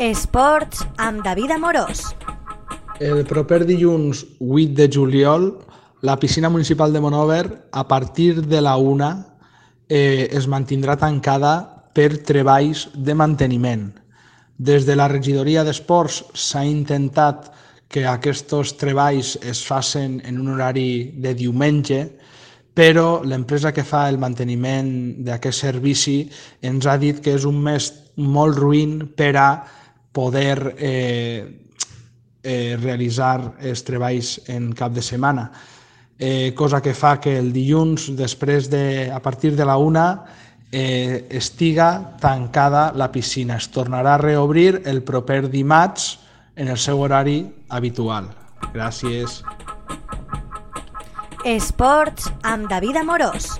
Esports amb David Amorós. El proper dilluns 8 de juliol, la piscina municipal de Monover, a partir de la una, eh, es mantindrà tancada per treballs de manteniment. Des de la regidoria d'esports s'ha intentat que aquests treballs es facin en un horari de diumenge, però l'empresa que fa el manteniment d'aquest servici ens ha dit que és un mes molt ruïn per a poder eh, eh, realitzar els treballs en cap de setmana. Eh, cosa que fa que el dilluns, després de, a partir de la una, eh, estiga tancada la piscina. Es tornarà a reobrir el proper dimarts en el seu horari habitual. Gràcies. Esports amb David Amorós.